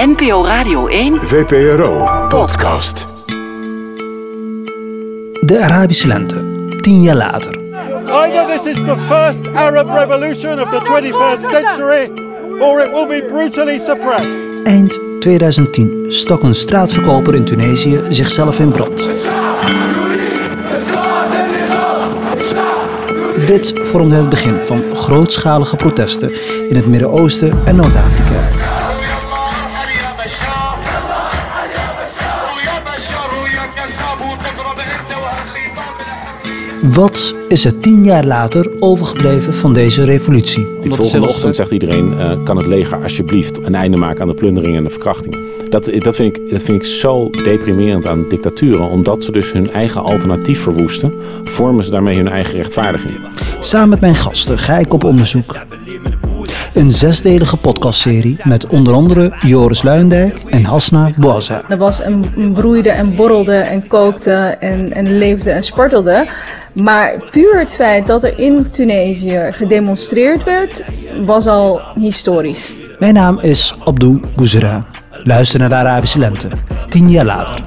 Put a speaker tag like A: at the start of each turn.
A: NPO Radio 1.
B: VPRO podcast.
C: De Arabische lente, tien jaar later.
D: Either this is the first Arab revolution of the 21st century, or it will be brutally suppressed.
C: Eind 2010 stak een straatverkoper in Tunesië zichzelf in brand. Dit vormde het begin van grootschalige protesten in het Midden-Oosten en Noord-Afrika. Wat is er tien jaar later overgebleven van deze revolutie?
E: Die volgende ochtend zegt iedereen: uh, kan het leger alsjeblieft een einde maken aan de plunderingen en de verkrachtingen. Dat, dat, vind ik, dat vind ik zo deprimerend aan dictaturen, omdat ze dus hun eigen alternatief verwoesten, vormen ze daarmee hun eigen rechtvaardiging.
C: Samen met mijn gasten ga ik op onderzoek. Een zesdelige podcastserie met onder andere Joris Luindijk en Hasna Bouaza.
F: Er was een broeide en borrelde en kookte en, en leefde en spartelde. Maar puur het feit dat er in Tunesië gedemonstreerd werd, was al historisch.
C: Mijn naam is Abdou Bouzera. Luister naar de Arabische lente. Tien jaar later.